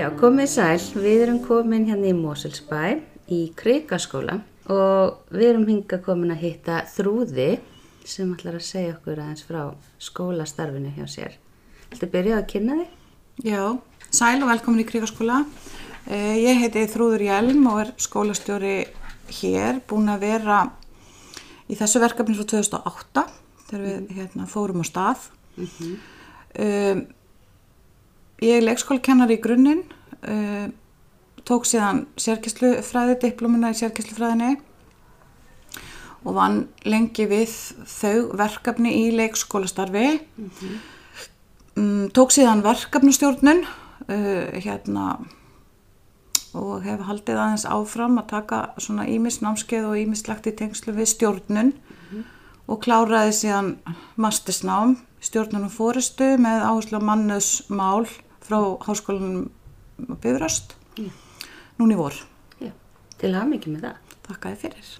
Já, komið sæl. Við erum komin hérna í Moselsbæ í Krikaskóla og við erum hinga komin að hitta Þrúði sem ætlar að segja okkur aðeins frá skólastarfinu hjá sér. Þetta byrja að kynna þig? Já, sæl og velkomin í Kríkaskóla. Eh, Ég heiti Þrúður Hjelm og er skólastjóri hér, búin að vera í þessu verkefni frá 2008 þegar við hérna, fórum á stað. um, ég er leikskólakennari í grunninn, um, tók síðan sérkesslufræði, diplomina í sérkesslufræðinni og vann lengi við þau verkefni í leikskólastarfi. Mm, tók síðan verkefnustjórnun uh, hérna og hef haldið aðeins áfram að taka svona ímis námskeið og ímislegt í tengslu við stjórnun og kláraði síðan mastersnám stjórnun og fóristu með áherslu á mannusmál frá háskólanum Bifröst núni í vor. Já. Til hafa mikið með það. Þakka þið fyrir.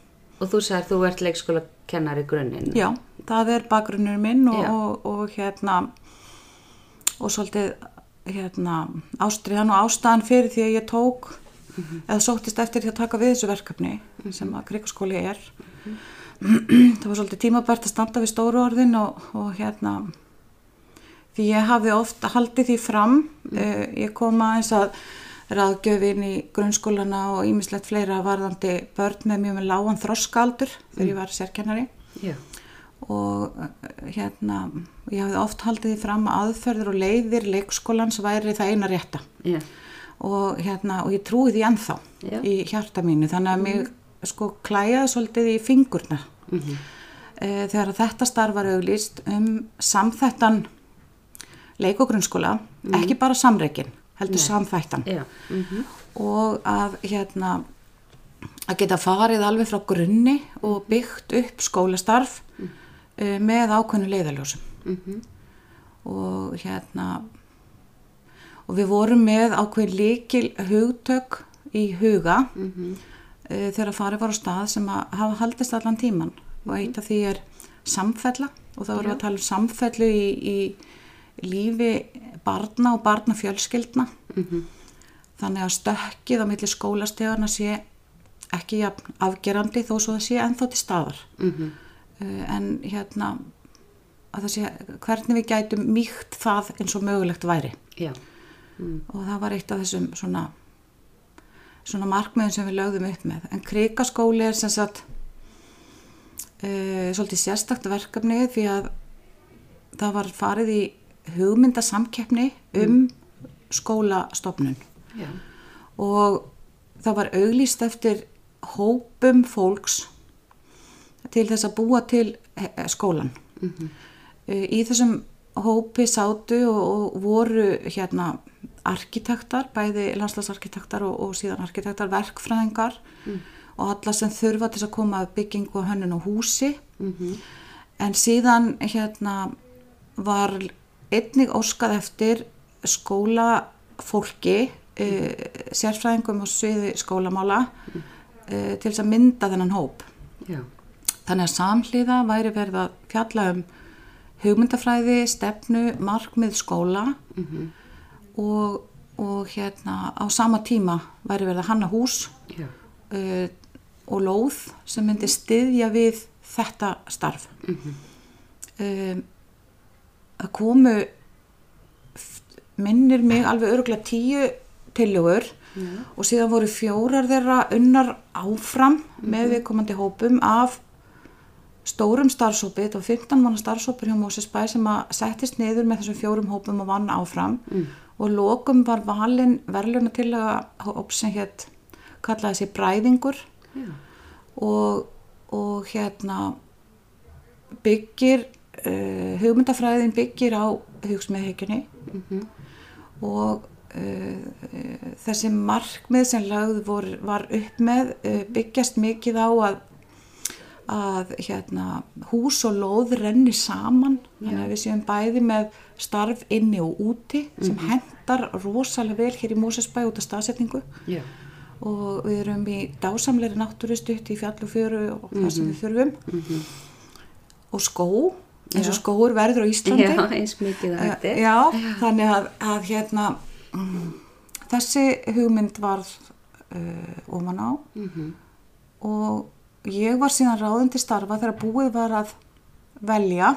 Og þú sagðir þú ert leikskólakennar í grunninn. Já, það er bakgrunnur minn og, og, og hérna og svolítið hérna ástriðan og ástæðan fyrir því að ég tók eða sóttist eftir því að taka við þessu verkefni sem að krikaskóli er það var svolítið tímabært að standa við stóru orðin og, og hérna því ég hafði oft haldið því fram uh, ég kom aðeins að ráðgjöfin í grunnskólana og ímislegt fleira varðandi börn með mjög með lágan þroskaaldur þegar ég var sérkennari Já. og uh, hérna ég hafði oft haldið því fram að aðferður og leiðir leikskólans væri það eina rétta Já. og hérna og ég trúi því ennþá Já. í hjarta mínu þannig að mig sko klæjaði svolítið í fingurna Mhm. e, þegar þetta starf var auglýst um samþættan leik og grunnskóla ekki bara samreikin, heldur samþættan. Já. Mm og að hérna að geta farið alveg frá grunni og byggt upp skólastarf uh, með ákveðnu leiðaljósum Mhm. og hérna og við vorum með ákveðin líkil hugtök í huga Mhm. uh, þegar farið var á stað sem að hafa haldist allan tíman og eitt af því er samfella og þá vorum við að tala um samfellu í, í lífi barna og barnafjölskyldna Mhm. þannig að stökkið á milli skólastegarna sé ekki jafn afgerandi þó svo það sé ennþá til staðar Mhm. uh, en hérna að það sé hvernig við gætum mýkt það eins og mögulegt væri Já. og það var eitt af þessum svona svona markmiðum sem við lögðum upp með en krikaskóli er sem sagt uh, svolítið sérstakt verkefni því að það var farið í hugmyndasamkeppni um skólastofnun Já. og það var auglýst eftir hópum fólks til þess að búa til eh, skólan. Mhm. Eh, Í þessum hópi sátu og, og voru hérna arkitektar, bæði landslagsarkitektar og, og síðan arkitektar, verkfræðingar og alla sem þurfa til að koma að byggingu og hönnun og húsi. Mhm. En síðan hérna var einnig óskað eftir skólafólki, uh, sérfræðingum og sviði skólamála uh, til þess að mynda þennan hóp. Já. Þannig að samhliða væri verið að fjalla um hugmyndafræði, stefnu, markmið skóla og, og hérna á sama tíma væri verið að hanna hús uh, og lóð sem myndi styðja við þetta starf. um, að komu minnir mig alveg örgulega tíu tillögur og síðan voru fjórar þeirra unnar áfram með viðkomandi hópum af stórum starfsópi, þetta var 15 manna starfsópur hjá Mósesbæ sem að settist niður með þessum fjórum hópum og vann áfram. Og lokum var valin verðluna til að hóp sem hétt kallaði sér bræðingur. Já. og, og hérna byggir uh, hugmyndafræðin byggir á hugsmiðhyggjunni og uh, þessi markmið sem lagð vor, var upp með uh, byggjast mikið á að að hérna, hús og lóð renni saman. Þannig að við séum bæði með starf inni og úti sem hendar rosalega vel hér í Mósesbæ út af staðsetningu. Já. og við erum í dásamleiri náttúru stutt í fjall og fjöru og það sem við þurfum. Og skó eins og Já. skóur verður á Íslandi. Já, eins mikið að Eh, þetta. já, þannig að, að hérna mm, þessi hugmynd varð uh, ofan á. Og ég var síðan ráðin til starfa þegar búið var að velja.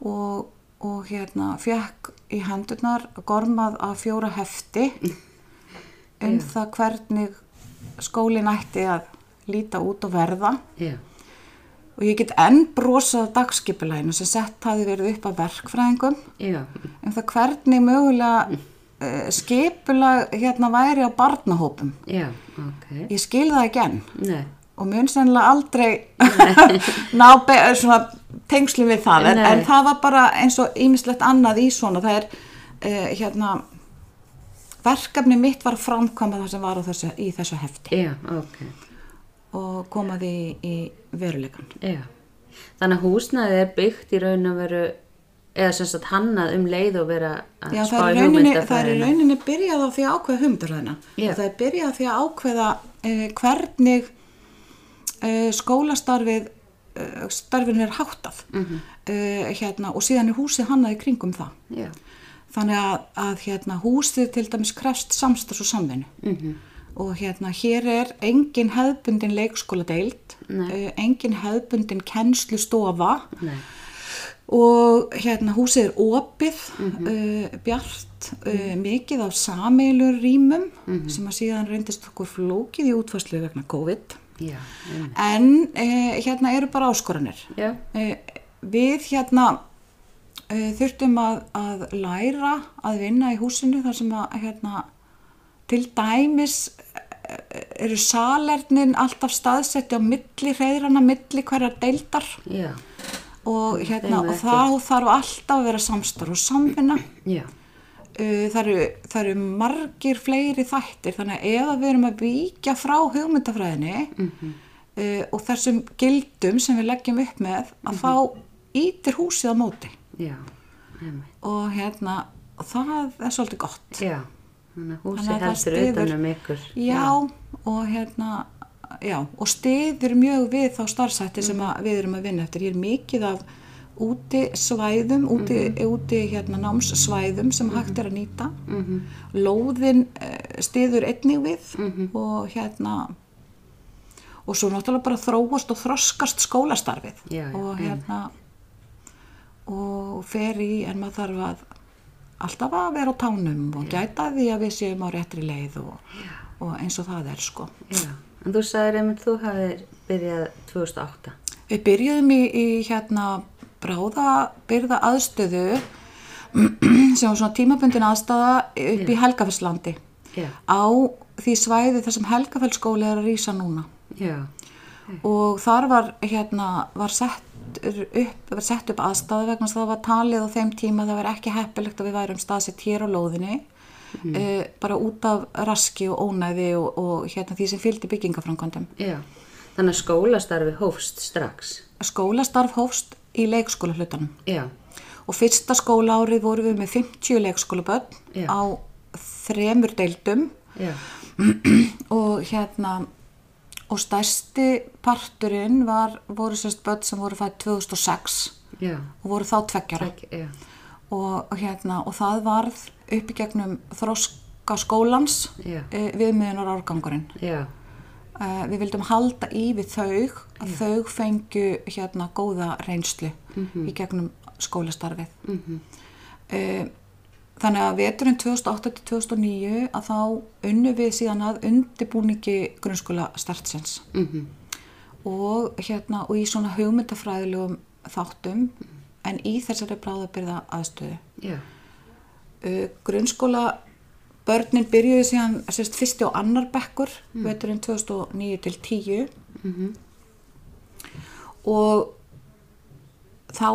Og, og hérna fekk í hendurnar gormað af fjóra hefti um það hvernig skólinn ætti að líta út og verða. Já. Og ég get enn brosað dagskipulæginu sem sett hafi verið upp af verkfræðingum Já. um það hvernig mögulega uh, skipulag hérna væri á barnahópum. Já. Ok. Ég skil það ekki enn Nei. og mun sennilega aldrei ná svona tengslu við það en, en það var bara eins og ýmislegt annað í svona það er uh, hérna verkefni mitt var að framkvæma það sem var þessu, í þessu hefti Já. Ok. Og koma því í, veruleikan Já. Þannig að húsnæði er byggt í raun og veru eða sem sagt hannað um leið og vera að Já, spá í í rauninni, það er í hugmyndafræðina. rauninni byrjað á því að ákveða hugmyndarhæðina Já. og það er byrjað á því að ákveða uh, hvernig uh, skólastarfið uh, starfinu er háttað Mhm. uh, hérna, og síðan er húsið hannað í kringum það Já. þannig að, að hérna, húsið til dæmis krefst samstags og samvinnu Mhm. Og hérna hér er engin hefðbundin leikskóla deild uh, engin hefðbundin kennslustofa Nei. og hérna húsið er opið, uh, bjart, uh, mikið af sameilur rýmum sem að síðan reyndist okkur flókið í útfærslu vegna COVID. Já. En uh, hérna eru bara áskoranir. Við hérna þurftum að, að læra að vinna í húsinu þar sem að hérna til dæmis eh, eru salernin alltaf staðsetti á milli hreðrana, milli hverjar deildar Já. og, hérna, og þá þarf alltaf að vera samstarf og samvinna Já. uh, það, eru, það eru margir fleiri þættir þannig að ef við erum að víkja frá hugmyndafræðinni uh, og þessum gildum sem við leggjum upp með að þá ítir húsið á móti Já. Og hérna og það er svolítið gott Já. Þannig að húsi heldur styður- utan um ykkur. já, og hérna já, og stiður mjög við þá starfsætti sem að við erum að vinna eftir. Ég er mikið af úti svæðum úti, úti hérna námssvæðum sem hægt er að nýta. Mhm. lóðin uh, stiður einnig við og hérna og svo náttúrulega bara þróast og þroskast skólastarfið. Já, já, og hérna og fer í en maður þarf að alltaf að vera á tánum og gæta því að við séum á réttri leið og, og eins og það er sko. Já. En þú sagðir einmitt þú hafið byrjað 2008. Við byrjuðum í, í hérna bráða byrða aðstöðu sem var svona tímabundin aðstæða upp í Helgafellslandi Já. á því svæði þar sem Helgafellsskóli er að rýsa núna Já. og þar var hérna var sett upp, sett upp aðstæða vegna það var talið á þeim tíma að það var ekki heppilegt að við værum staðsett hér á lóðinni uh, bara út af raski og ónæði og, og hérna því sem fylgdi byggingaframkvæmdum. Þannig að skólastarfi hófst strax. Skólastarf hófst í leikskóla hlutanum Já. og fyrsta skólaárið vorum við með 50 leikskólabönn Já. á þremur deildum og hérna og stærsti parturinn var, voru sérst börn sem voru fætt 2006 Já. og voru þá tveggjara já. og, hérna og það varð upp í gegnum þroska skólans Já. e, viðmiðunar árgangurinn Já. e, við vildum halda í við þau að þau fengju hérna góða reynslu í gegnum skólastarfið mm þannig að veturinn 2008 til 2009 að þá unnu við síðan að undibúningi grunnskóla startsins. Mm og hérna og í svona hugmyndafræðilegum þáttum en í þessari bráðabyrða aðstöðu. Já. uh, grunnskóla börnin byrjuðu síðan sérst fyrsti og annar bekkur veturinn 2009 til 10 og þá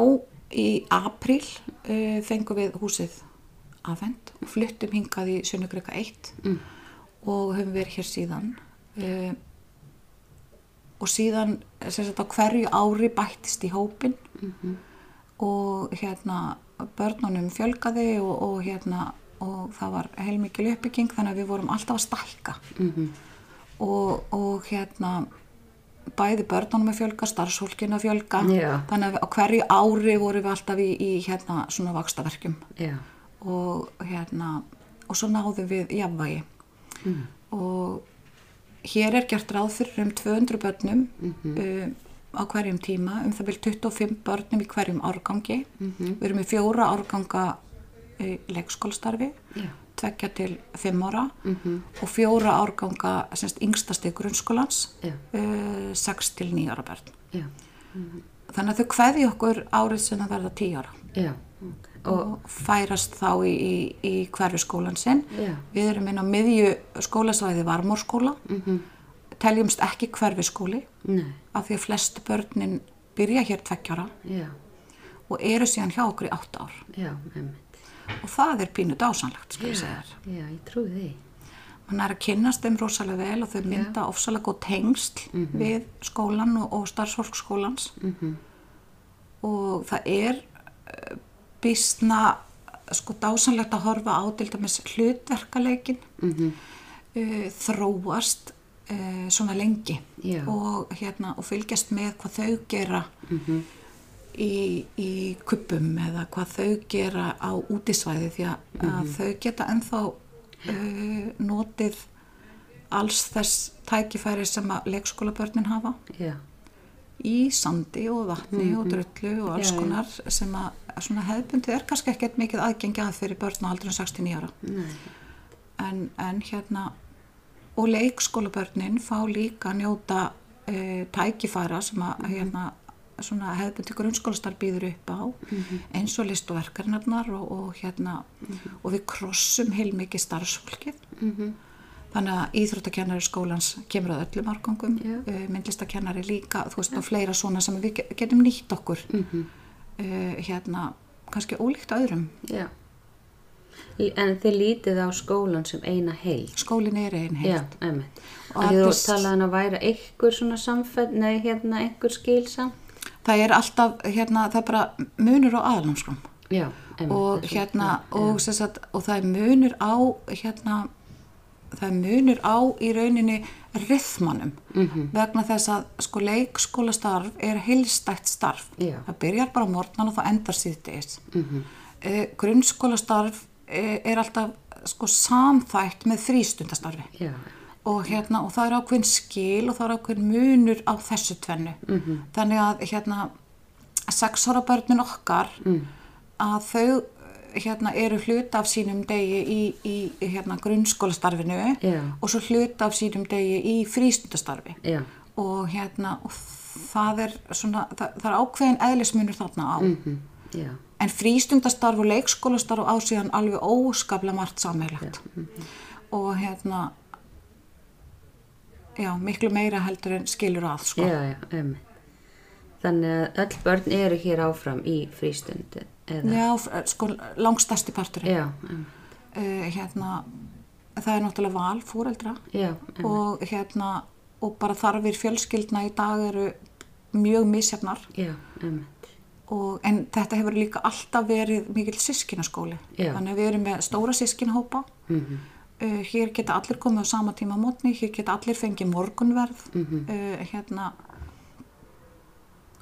í apríl uh, fengum við húsið afhend og fluttum hingað í Sjönugröka 1 Mm. og höfum verið hér síðan uh, og síðan sagt hverju ári bættist í hópin og hérna börnunum fjölgaði og, og hérna og það var heilmikil uppbygging þannig að við vorum alltaf að stækka Mhm. og, og hérna bæði börnunum að fjölga, starfsfólkinu að fjölga Já. þannig að hverju ári vorum við alltaf í, í hérna svona vakstaverkjum Já. Og hérna og svo náðum við jafnvægi og hér er gert ráð fyrir um 200 börnum um, á hverjum tíma, um það vil 25 börnum í hverjum árgangi. Við erum með fjóra árganga í leikskólastarfi, Já. tveggja til 5 ára og fjóra árganga semst yngstasti grunnskólans, Já. uh, 6 til 9 ára börn. Já, Þannig að þau kveði okkur árið sem það verða 10 ára já, ok. Og, færast þá í, í, í hverju skólan sinn. Já. Við erum inn á miðju skólasvæði Varmórskóla, mhm, teljumst ekki hverfi skóli nei, af því að flestu börnin byrja hér tveggjara já, og eru síðan hjá okkur í 8 ár já, einmitt. og það er pínu dásanlegt, skal ég segja þér. Já, ég trúi því. Man er að kynnast þeim rosalega vel og þau mynda ofsalega góð tengsl við skólan og, og starfsfólk skólans og það er býstna sko dásanlegt að horfa á til dæmis hlutverkaleikin uh, þróast uh, svona lengi Já. og, hérna, og fylgjast með hvað þau gera í, í kuppum eða hvað þau gera á útisvæði því að, að þau geta ennþá uh, notið alls þess tækifæri sem að leikskólabörnin hafa. Já, í sandi og vatni og drullu og alls Já, já. konar sem að svona hefðbundið er kannski ekkert mikið aðgengi að fyrir börn á aldrei 69 ára. En, en hérna og leikskólabörnin fá líka njóta uh, tækifæra sem að hérna svona hefðbundi grunnskólastar býður upp á eins og listuverkarnarnar og, og hérna og við krossum heilmikið starfsfólkið þannig að íþróttakennari skólans kemur að öllum árgangum Já. uh, myndlistakennari líka þú veist og fleira svona sem við ge- getum nýtt okkur mhm, uh, hérna kannski ólíkt öðrum já. En þið lítið á skólan sem eina heild. skólin er einn heilt Já, einmitt. Og Og þú allir- talaði hann að væra einhver svona samfell, nei, hérna, einhver skilsam. það er alltaf hérna það er bara munur á aðalnámskrám Já, einmitt. og hérna já, og, sem sagt, og það er munur á hérna það er munur á í rauninni rithmanum Mhm. vegna þess að sko leikskólastarf er heilstætt starf Já. það byrjar bara á morgnan og það endar síðdegis Mhm. eh, grunnskólastarf eh, er alltaf sko samþætt með frístundastarfi Já, og hérna og það er ákveðin skil og það er ákveðin munur á þessu tvennu Mhm. þannig að hérna sex ára börnin okkar Mm. að þau hérna eru hluta af sínum degi í, í hérna grunnskólastarfinu Já. og svo hluta af sínum degi í frístundastarfi. Já, og hérna og það er svona það, það er ákveðin eðlismunur þarna á. Mhm, já, en frístundastarf og leikskólastarf á síðan alveg óskaplega margt sammeilagt og hérna já, miklu meira heldur en skilur að sko. Þannig að öll börn eru hér áfram í frístundi, eða? já, f- sko, langstæsti parturinn Já, uh, hérna það er náttúrulega val fóreldra Já, og hérna og bara þarfir fjölskyldna í dag eru mjög misjafnar Já, og, en þetta hefur líka alltaf verið mikill sískinaskóli þannig að við erum með stóra sískinhópa Mhm. uh, hér geta allir komið á sama tíma mótni, hér geta allir fengið morgunverð Mhm. uh, hérna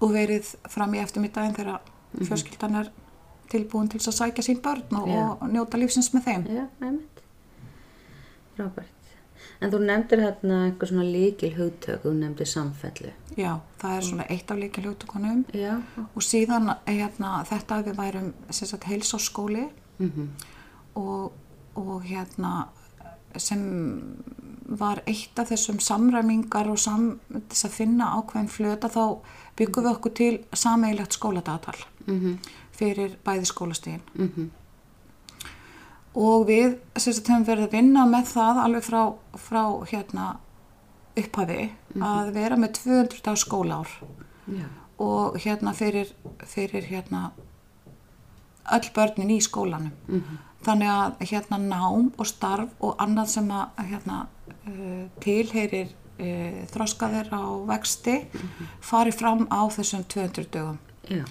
og verið fram í eftirmiddaginn þegar Mhm. fjölskyldan er tilbúin til að sækja sín börn og, og njóta lífsins með þeim. Já, einmitt. Frábært. En þú nefndir hérna eitthvað svona líkil hugtök, þú nefndir samfellu. Já, það er svona eitt af líka hljótukonum Já, og síðan hérna, þetta að við værum heilsáskóli mhm, og, og hérna sem var eitt af þessum samræmingar og sam, þess að finna ákveðin flöta þá byggum við okkur til sameigilegt skóladagatal. Mhm, fyrir bæði skólastíðin mhm, og við sem sagt höfum verið að vinna með það alveg frá, frá hérna upphafi að vera með 200 dag skólaár. Já, og hérna fyrir, fyrir hérna öll börnin í skólanum. Þannig að hérna nám og starf og annað sem að hérna uh, tilheyrir uh, þroskaðir á vexti fari fram á þessum 200 dögum. Já,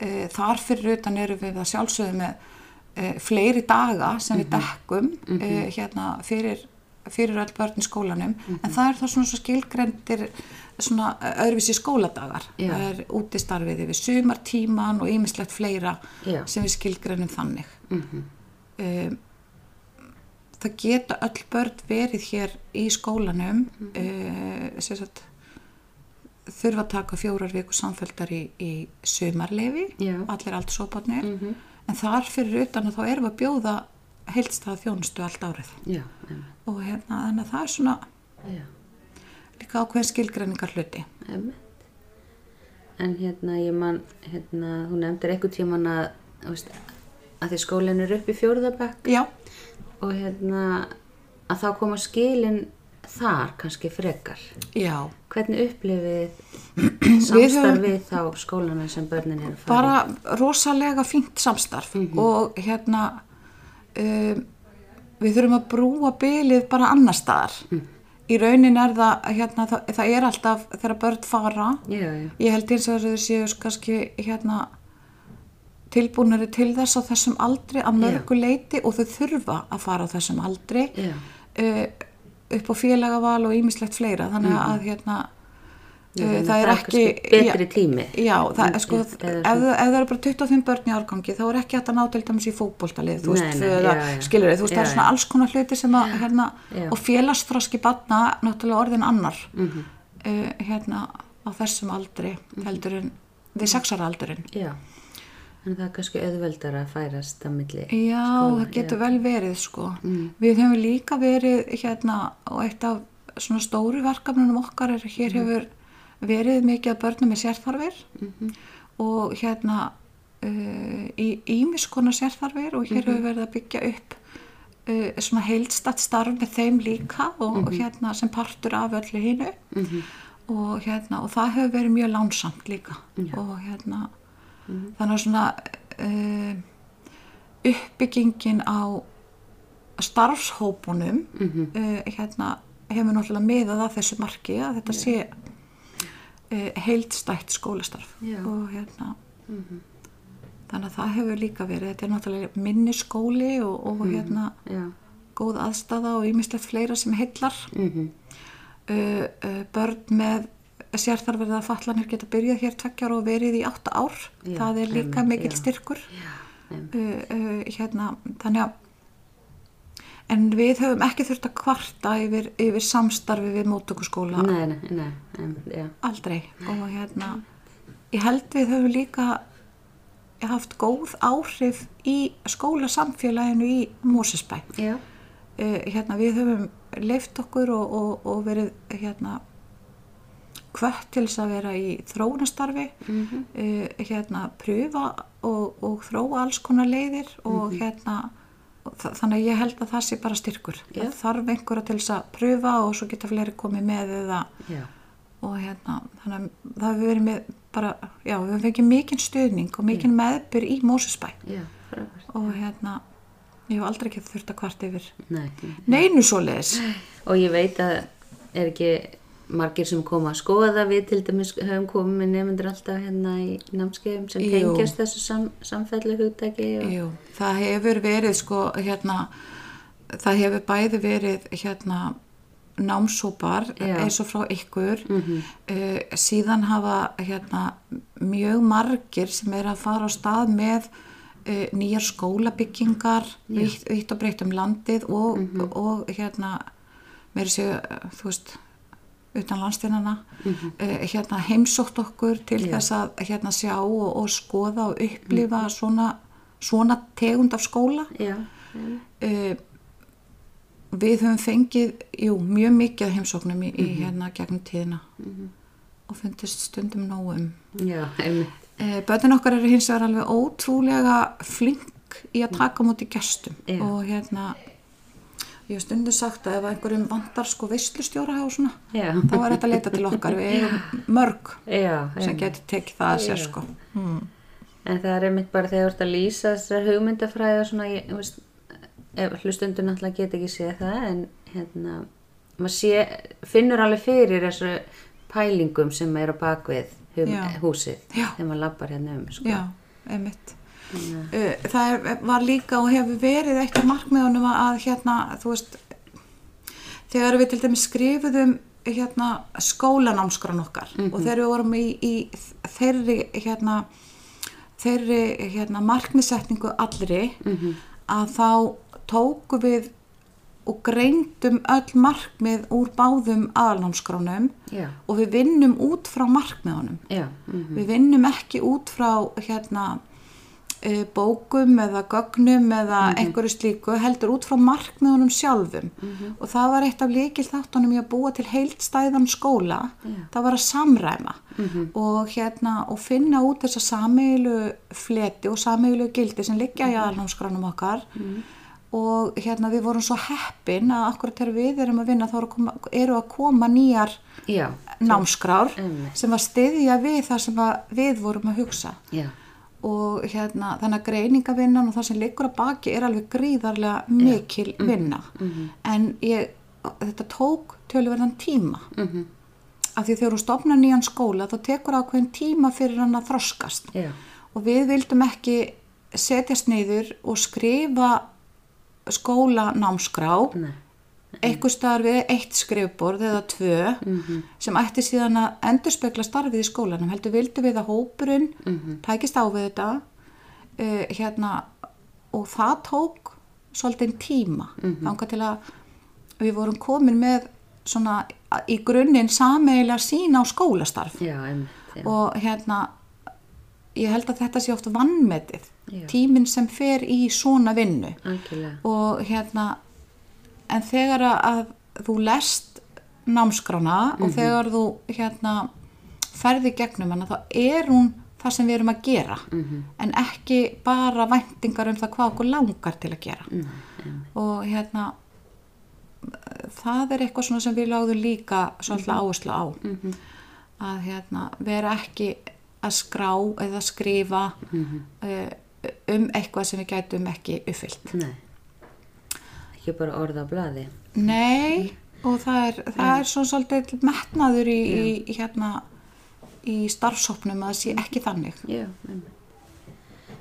uh, þar fyrir utan eru við að sjálfsögðu með uh, fleiri daga sem við dekkum uh, hérna fyrir fyrir öll börn í skólanum. En það er það svona svo skilgrendir svona öðruvísi skóladagar. Já. það er útistarfið yfir sumartíman og ýmislegt fleira Já. sem við skilgrennum þannig. Mhm, um, það geta öll börn verið hér í skólanum mm -hmm. sagt, þurfa að taka fjórar viku samfélgdar í, í sömarlefi, allir aldursóparnir, en þar fyrir utan að þá erum við að bjóða heilstað þjónustu allt árið. Já, og hérna þannig að það er svona Já, líka ákveðin skilgreiningar hluti. En hérna, ég man, hérna, hún nefndir eitthvað tíman að, þú veist, að því skólinn er upp í fjórðabæk Já, og hérna, að þá koma skilin þar kannski frekar. já, Hvernig upplifið Við samstarf höfum- við þá skólana sem börnin eru farið? bara rosalega fínt samstarf og hérna um, við þurfum að brúa bylið bara annar staðar. Í raunin er það, hérna, það, það er alltaf þegar börn fara, Já, já, ég held eins og þau séu kannski hérna tilbúinari til þess á þessum aldri að mörgu leiti og þau þurfa að fara á þessum aldri. Uh, upp á félagaval og ýmislegt fleira. Þannig að hérna Já, uh, það að er ekki betri tími. já, það sko ef, ef það eru bara 25 börn í árgangi þá er ekki hægt að ná til dæmis í fótboltalið þú veist, skilur þú veist, það er svona alls konar hluti sem að hérna, Já. og félagsþroski batna náttúrulega orðin annar Mhm. uh, hérna á þessum aldri heldur en við sexara aldurinn. Já, en það er kannski auðveldar að færast að milli Já, skóla, það getur já. vel verið sko. Mm. Við hefum líka verið hérna og eitt af svona stóru verkefnunum okkar er hér hefur verið mikið að börnum með sérþarfir Mhm. og hérna uh, í ímis konar sérþarfir og hér hefur verið að byggja upp uh, svona heildstatt starf með þeim líka og, og hérna sem partur af öllu hinu Mhm. og hérna og það hefur verið mjög lánsamt líka og hérna þannig að svona uh, uppbyggingin á starfshópunum Mhm. uh, hérna hefur náttúrulega miðað að þessu marki að þetta sé uh, heildstætt skólastarf Já. og hérna. Þannig að það hefur líka verið þetta er náttúrulega minni skóli og, og hérna Já, góð aðstafa og ýmislegt fleira sem heillar. Mhm, börn með sérþarverða fallanir geta byrjað hér tveggjar og verið í átta ár. Já, það er líka einmitt, mikill já. styrkur. Já, uh, uh, hérna, þannig að en við höfum ekki þurft að kvarta yfir, yfir samstarfi við móttökuskóla. Nei, nei, nei, aldrei. Og hérna ég held við höfum líka haft góð áhrif í skólasamfélaginu í Mósesbæ uh, hérna við höfum leift okkur og, og, og verið hérna hvött til þess að vera í þróunastarfi mhm, uh, hérna pröfa og, og þróa alls konar leiðir og hérna og þa- þannig að ég held að það sé bara styrkur. Það þarf einhverja til þess að pröfa og svo geta fleiri komið með eða já, og hérna þannig að það hefur verið með bara, já, við höfum fengið mikinn stuðning og mikinn meðbyr í Mósusbæ og hérna ég hef aldrei ekki þurft að kvart yfir Nei, nei. neinu svoleiðis. Og ég veit að er ekki margir sem koma að skoða við til dæmis höfum komið með nefndur alltaf hérna í námskeiðum sem tengjast þessu sam, samfellu hugtaki og... Jú, það hefur verið sko hérna það hefur bæði verið hérna námsópar Já. eins og frá ykkur Mhm. uh, síðan hafa hérna mjög margir sem er að fara á stað með uh, nýjar skólabyggingar vitt, og breytt um landið og, Mhm. og hérna meiri séu, þú veist utan landsteinana uh, hérna heimsótt okkur til Mhm. Já. þess að hérna sjá og, og skoða og upplifa svona, svona tegund af skóla. Já, uh, við höfum fengið jú, mjög mikið heimsóknum í, í hérna gegnum tíðina og fundist stundum nógum uh, börnin okkar eru hins vegar alveg ótrúlega flink í að taka á móti gestum Já. og hérna ég hef stundum sagt að ef einhverjum vantar sko veislustjóra og svona Já. þá er þetta að leita til okkar. Við eigum mörg Já, sem getur tekið það að sér sko. Hmm. En það er einmitt bara þegar þú ert að lýsa þessar hugmyndafræði og svona, ég, veist, ef hlustundur náttúrulega get ekki séð það, en hérna, maður sé, finnur alveg fyrir þessu pælingum sem er á bakvið húsið, þegar maður lappar hérna um, sko. já, einmitt Uh, það er, var líka og hefur verið eitt af markmiðunum að hérna, þú veist þegar við til dæmis skrifuðum hérna skólanámskran okkar og þegar við vorum í, í þeirri hérna þeirri hérna markmiðsetningu allri að þá tóku við og greindum öll markmið úr báðum aðalnámskránum Já. og við vinnum út frá markmiðunum. Já, mm Við vinnum ekki út frá hérna bókum eða gögnum eða einhverju slíku heldur út frá markmiðunum sjálfum. Og það var eitt af líkil þáttunum í að búa til heildstæðan skóla. Já. það var að samræma. Og hérna og finna út þessa sameilu fleti og sameilu gildi sem liggja í aðalnámskránum okkar. Og hérna við vorum svo heppin að akkurat þegar við erum að vinna þá eru að koma, eru að koma nýjar já, námskrár sem að styðja við það sem að við vorum að hugsa. Já, og hérna þannig að greiningavinnan og það sem liggur að baki er alveg gríðarlega mikil vinna. En ég, þetta tók töluverðan tíma. Mhm, af því þegar þú stopnar nýjan skóla þá tekur ákveðin tíma fyrir hann að þroskast. Já, og við vildum ekki setjast niður og skrifa skólanámskrá nei, eitthvað staðar við eitt skrifborð eða tvö sem ætti síðan að endurspegla starfið í skólanum. Heldur vildu við að hópurinn tækist á við þetta uh, hérna og það tók svolítið tíma þanga til að við vorum komin með svona í grunninn sameigilega sín á skólastarf. Já, einmitt, já, og hérna ég held að þetta sé oft vannmetið tíminn sem fer í svona vinnu. Algjörlega, og hérna en þegar að þú lest námskrána og þegar þú hérna ferði gegnum hana þá er hún það sem við erum að gera. En ekki bara væntingar um það hvað okkur langar til að gera. Og hérna það er eitthvað svona sem við lágum líka svolítið áherslu á. Að hérna vera ekki að skrá eða skrifa uh, um eitthvað sem við gætum ekki uppfyllt. Nei, ekki bara orða á blaði, Nei, og það er, það er svo svolítið metnaður í, í, hérna, í starfsóknum að það sé ekki þannig. já, einmitt.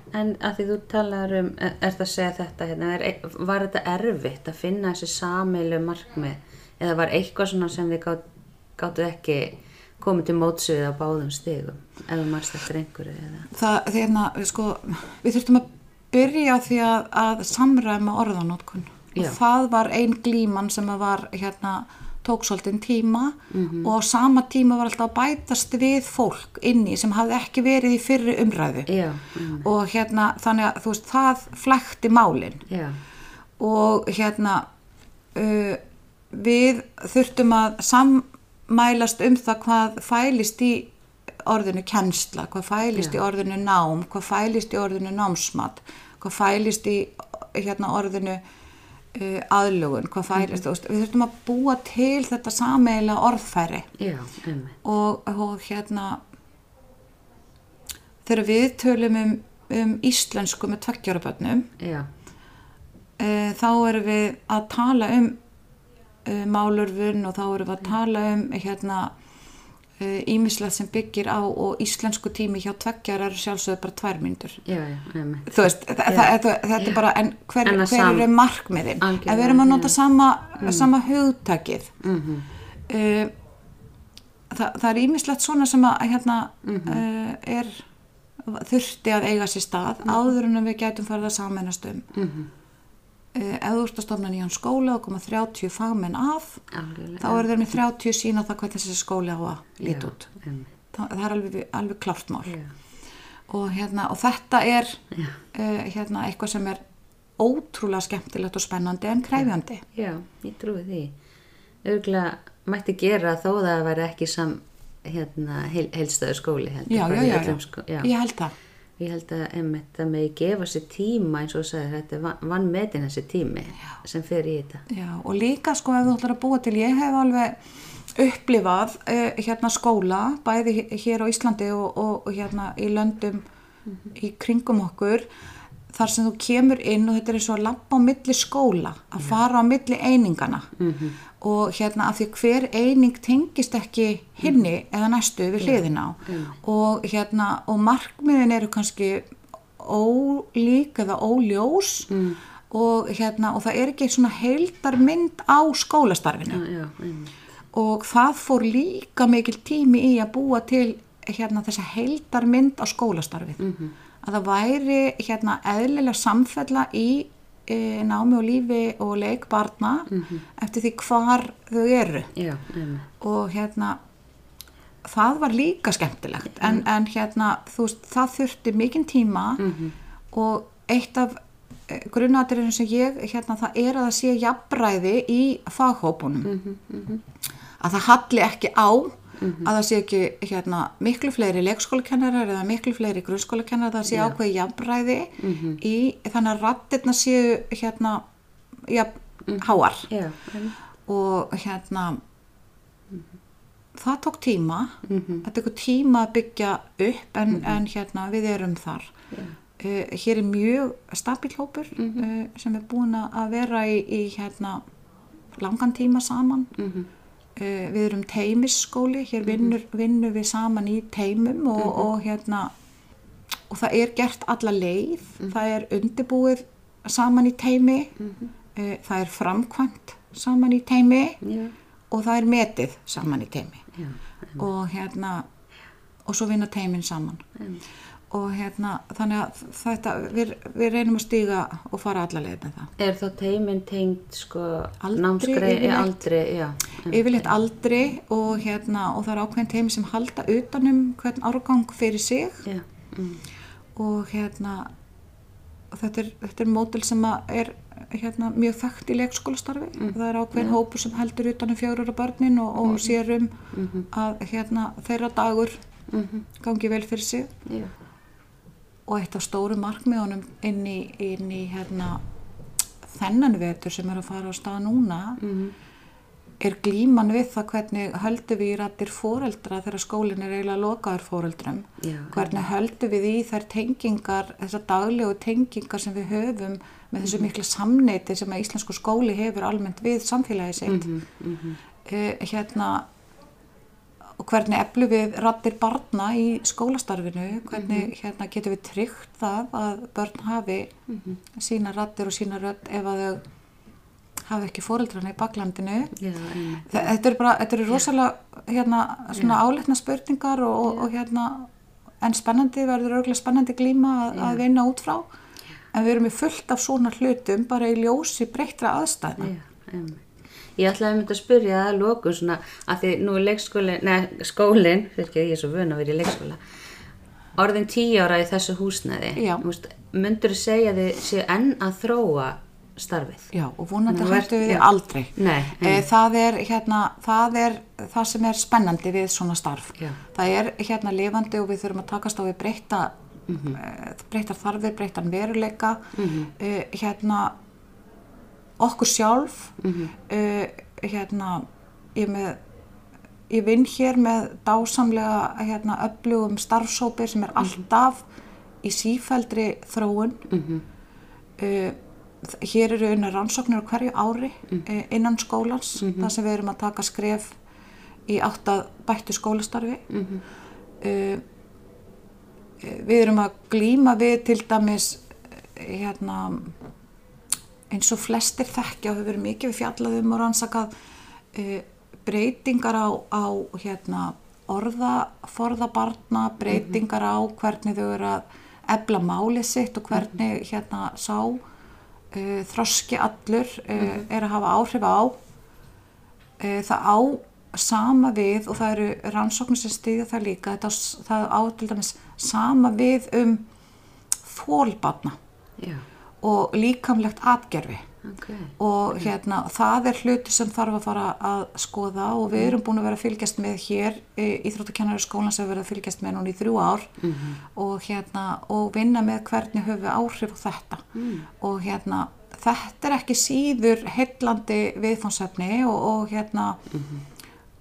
En að því þú talar um, er það að segja þetta hérna, er, var þetta erfitt að finna þessi samilu markmið eða var eitthvað svona sem við gát, gáttu ekki komið til mótsvið á báðum stigum ef þú marst eftir einhverju eða Það, hérna, sko, við þurftum að byrja því að, að samræma orðanótkun. Og það var ein glíman sem var, hérna, tók svolítið tíma. Og á sama tíma var alltaf að bætast við fólk inni sem hafði ekki verið í fyrri umræðu. Já, einmitt. og hérna, þannig að þú veist, það flækti málinn já, og hérna uh, við þurftum að sammælast um það hvað fælist í orðinu kennsla, hvað fælist í orðinu nám, hvað fælist í orðinu námsmat, hvað fælist í hérna orðinu uh, aðlugun, hvað fælist, þú veist, við þurftum að búa til þetta sameila orðfæri. Já, og, og hérna þegar við tölum um, um íslensku með tveggjárabönnum já, uh, þá erum við að tala um uh, málurfun og þá erum við að tala um hérna ímislegt sem byggir á og íslensku tími hjá tveggjar er sjálfsögðu bara tvær myndur já, já, þú veist, þa þetta, er bara en hver, hver sam- eru markmiðin? Algjörlega, ef við erum að nota já. sama, sama hugtakið mhm, uh, það, það er ímislegt svona sem að hérna uh, er þurfti að eiga sér stað áður en við gætum farið að samennast um. Mhm, uh, ef þú ert að stofna nýjan skóla og koma 30 fagmenn að algjörlega, þá eru þeir með 30 sína það hvað þessi skóli á að líta út. það, það er alveg, alveg klart mál. Og, hérna, og þetta er uh, hérna, eitthvað sem er ótrúlega skemmtilegt og spennandi en krefjandi. Já, ég trúi því, örgulega mætti gera þó það væri ekki sam, hérna, heil, heilstöðu skóli heldur, já, já, já, já. ég held það Ég held að einmitt það megi gefa sér tíma eins og sagðir, þetta er van- vannmetin þessi tími sem fer í þetta. Já, og líka sko ef þú ætlar að búa til, ég hef alveg upplifað uh, hérna skóla, bæði hér á Íslandi og, og, og hérna í löndum í kringum okkur, þar sem þú kemur inn og þetta er og að lappa á milli skóla, að fara á milli einingana og hérna af því hver eining tengist ekki hinni eða næstu við hliðina á. Og hérna og markmiðin eru kannski ólík eða óljós. Mm. og hérna og það er ekki svona heildar mynd á skólastarfinu. Já, einmitt. og það fór líka mikil tími í að búa til hérna þessa heildar mynd á skólastarfið. Mhm. að það væri hérna eðlilega samfella í e, námi og lífi og leik barna eftir því hvar þau eru. Já, og hérna það var líka skemmtilegt. En, en hérna þú veist það þurfti mikinn tíma og eitt af grunnatirinn sem ég hérna það er að það sé jafnræði í faghópunum. Að það halli ekki á að það sé ekki hérna miklu fleiri leikskólakennarar eða miklu fleiri grunnskólakennarar það sé Já. ákveði jafnræði í þannig að rattirna séu hérna jafn háar. Já, einmitt. og hérna það tók tíma. Það tók tíma að byggja upp en, en hérna við erum þar. Uh, hér er mjög stabíl hópur uh, sem er búin að vera í, í hérna langan tíma saman. Uh, við erum teimisskóli hér vinnur, vinnur við saman í teimum og, og hérna og það er gert alla leið. Það er undirbúið saman í teimi uh, það er framkvæmt saman í teimi Já, og það er metið saman í teimi já, og hérna og svo vinna teimin saman og hérna þannig að þetta við, við reynum að stíga og fara alla leið með það. Er þá teimin tengd sko Aldri námsgrei, yfirleitt. aldri, já. yfirleitt aldri og hérna og það er ákveðin teimi sem halda utanum hvern árgang fyrir sig. Mm, og hérna og þetta er, þetta er mótil sem er hérna, mjög þekkt í leikskólastarfi. Það er ákveðin hópur sem heldur utanum fjárur börnin og, og sér um að hérna, þeirra dagur gangi vel fyrir sig. Já, og eitt af stóru markmiðunum inn í, inn í hérna, þennan vetur sem er að fara á stað núna er glíman við það hvernig höldum við í rættir fóreldra þegar skólinn er eiginlega lokaður fóreldrum Já, hvernig höldum við í þær tengingar þessar daglegu tengingar sem við höfum með þessu mikla samneiti sem að íslensku skóli hefur almennt við samfélagi sitt. Uh, hérna og hvernig eflu við rattir barna í skólastarfinu, hvernig hérna, getum við tryggt það að börn hafi sína rattir og sína rödd ef að þau hafi ekki fóreldrana í baklandinu. einmitt. Þe- Þetta eru bara, þetta eru rosalega hérna, svona áleitna spurningar og, og, og hérna, en spennandi verður örgulega spennandi glíma að, að vinna út frá. En við erum í fullt af svona hlutum bara í ljósi breyttra aðstæðna. Já, einmitt. Ég ætlaði að mynda að spyrja að lókun svona að því nú er leikskólin, neða skólinn, fyrir ekki ég er svo vön að vera í leikskóla, orðin tíu ára í þessu húsnæði, Já. myndur þú segja að þið séu enn að þróa starfið? Já, og vonandi hættu við já. aldrei. Nei, Eh, Það er, hérna, það er það sem er spennandi við svona starf. Já. Það er hérna lifandi og við þurfum að takast á við breyta, mm breytar þarfir, breytan veruleika, eh, hérna okkur sjálf, Mhm. eh, hérna ég, með, ég vinn hér með dásamlega hérna, öflugum starfsópi sem er alltaf í sífældri þróun. Mhm. Uh, hér eru unna rannsóknir á hverju ári uh, innan skólans þar sem við erum að taka skref í átt að bættu skólastarfi uh, við erum að glíma við til dæmis uh, hérna eins og flestir þekkja og hefur verið mikið við fjallaðum og rannsakað uh, breytingar á, á hérna, orðaforða barna, breytingar á hvernig þau eru að ebla málið sitt og hvernig hérna sá uh, þroski allur uh, er að hafa áhrif á. Uh, það á sama við og það eru rannsóknir sem stýðja það líka, þetta, á- það á til dæmis sama við um þólbarna Já, og líkamlegt atgerfi ok. og hérna það er hluti sem þarf að fara að skoða og við erum búin að vera að fylgjast með hér Íþróttakennari skólan sem við verðum að fylgjast með núna í þrjú ár. Og hérna og vinna með hvernig höfum við áhrif á þetta. Og hérna þetta er ekki síður heillandi viðfánsefni og, og hérna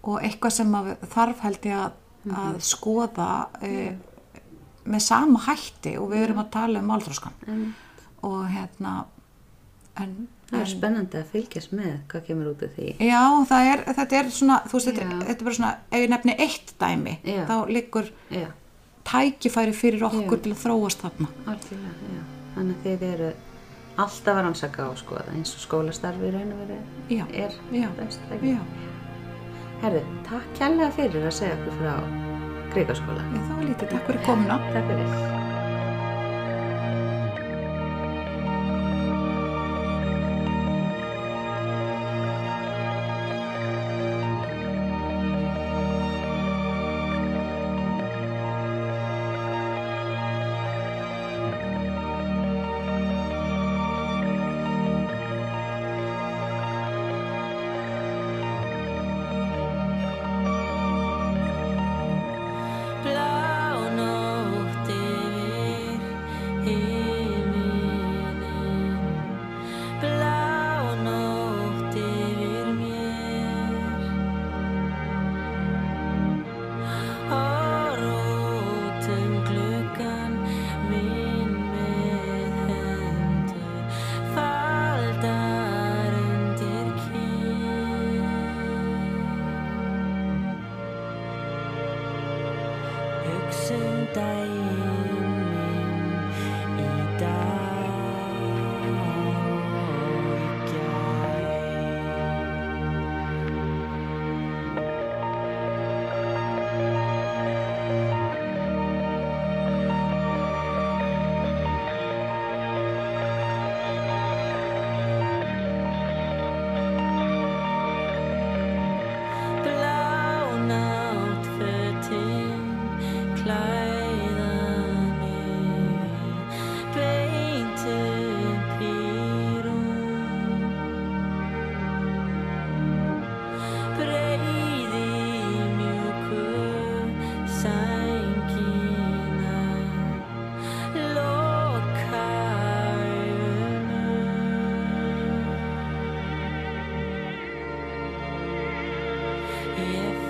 og eitthvað sem þarf held ég að, að skoða e, með sama hætti og við erum að tala um málþróskan og hérna en, Það er spennandi að fylgjast með hvað kemur út af því. já, er, þetta er svona þú veist, þetta, þetta er bara svona ef ég nefni eitt dæmi, Já. þá liggur Já, tækifæri fyrir okkur Já. til að þróast þarna algjörlega, já. Þannig að þið eru alltaf að rannsaka á skoða eins og skólastarfi raun og veru Já, er best. Herðu, takk kærlega fyrir að segja okkur frá já, það var lítið, takk fyrir komuna Takk fyrir.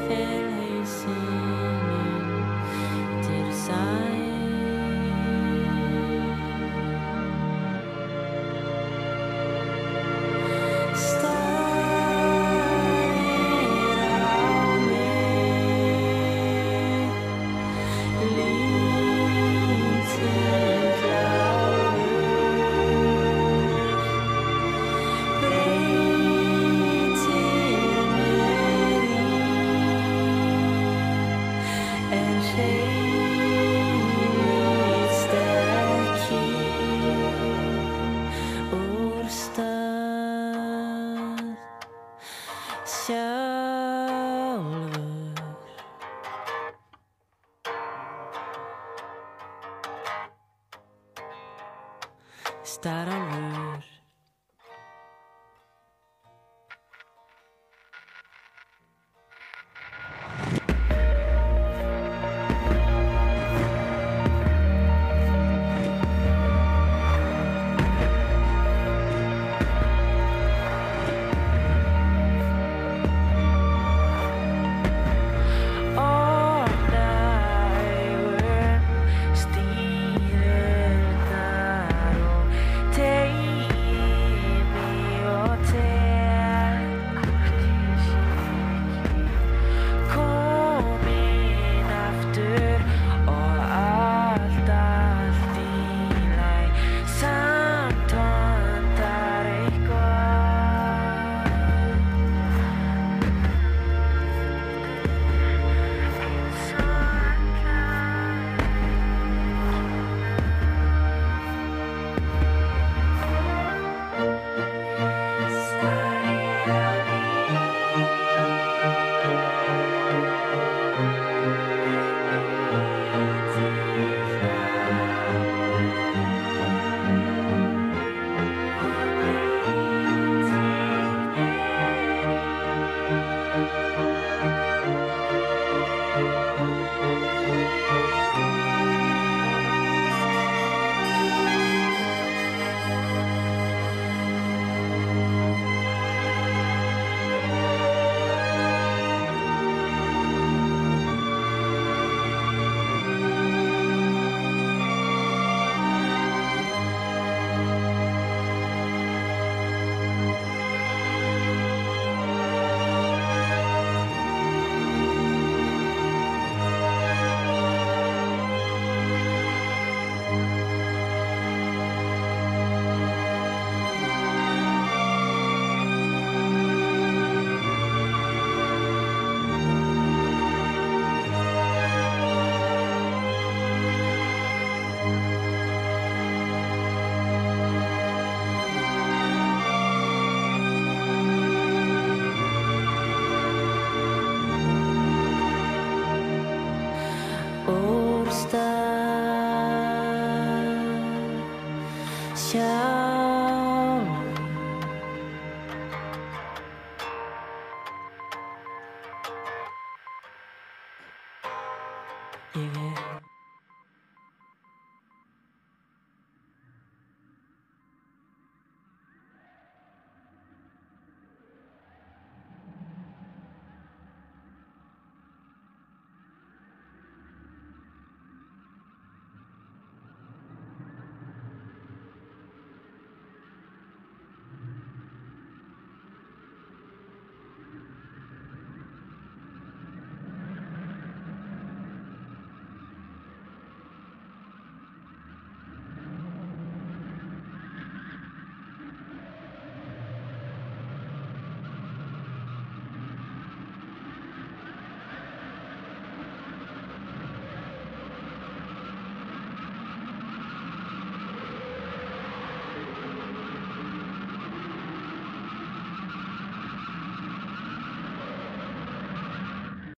Ég estar sjálf